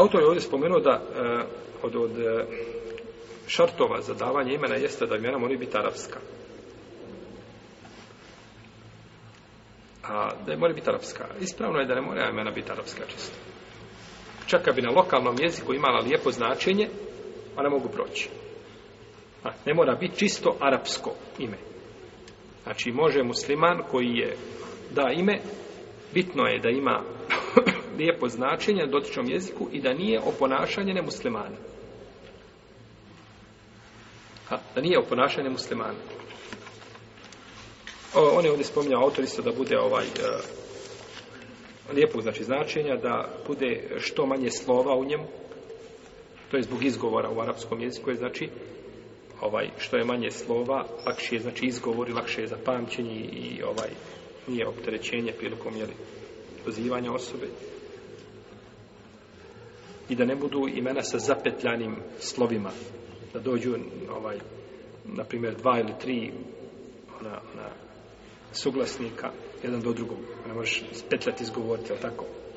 Autor je ovdje spomenuo da e, od, od e, šartova za davanje imena jeste da imena moraju biti arapska. A da je mora biti arapska. Ispravno je da ne mora imena biti arapska čisto. Čak kad bi na lokalnom jeziku imala lijepo značenje, ne mogu proći. A, ne mora biti čisto arapsko ime. Znači, može musliman koji je da ime, bitno je da ima lijepo značenje na dotičnom jeziku i da nije oponašanje nemuslimana. Ha, da nije oponašanje muslimana. O, on je ovdje spominjao autor da bude ovaj e, znači značenja, da bude što manje slova u njemu. To je zbog izgovora u arapskom jeziku, je znači ovaj što je manje slova, lakše je znači izgovor i lakše je za pamćenje i ovaj nije opterećenje prilikom jeli, dozivanja osobe i da ne budu imena sa zapetljanim slovima. Da dođu, ovaj, na primjer, dva ili tri ona, suglasnika jedan do drugog. Ne možeš spetljati izgovoriti, ali tako?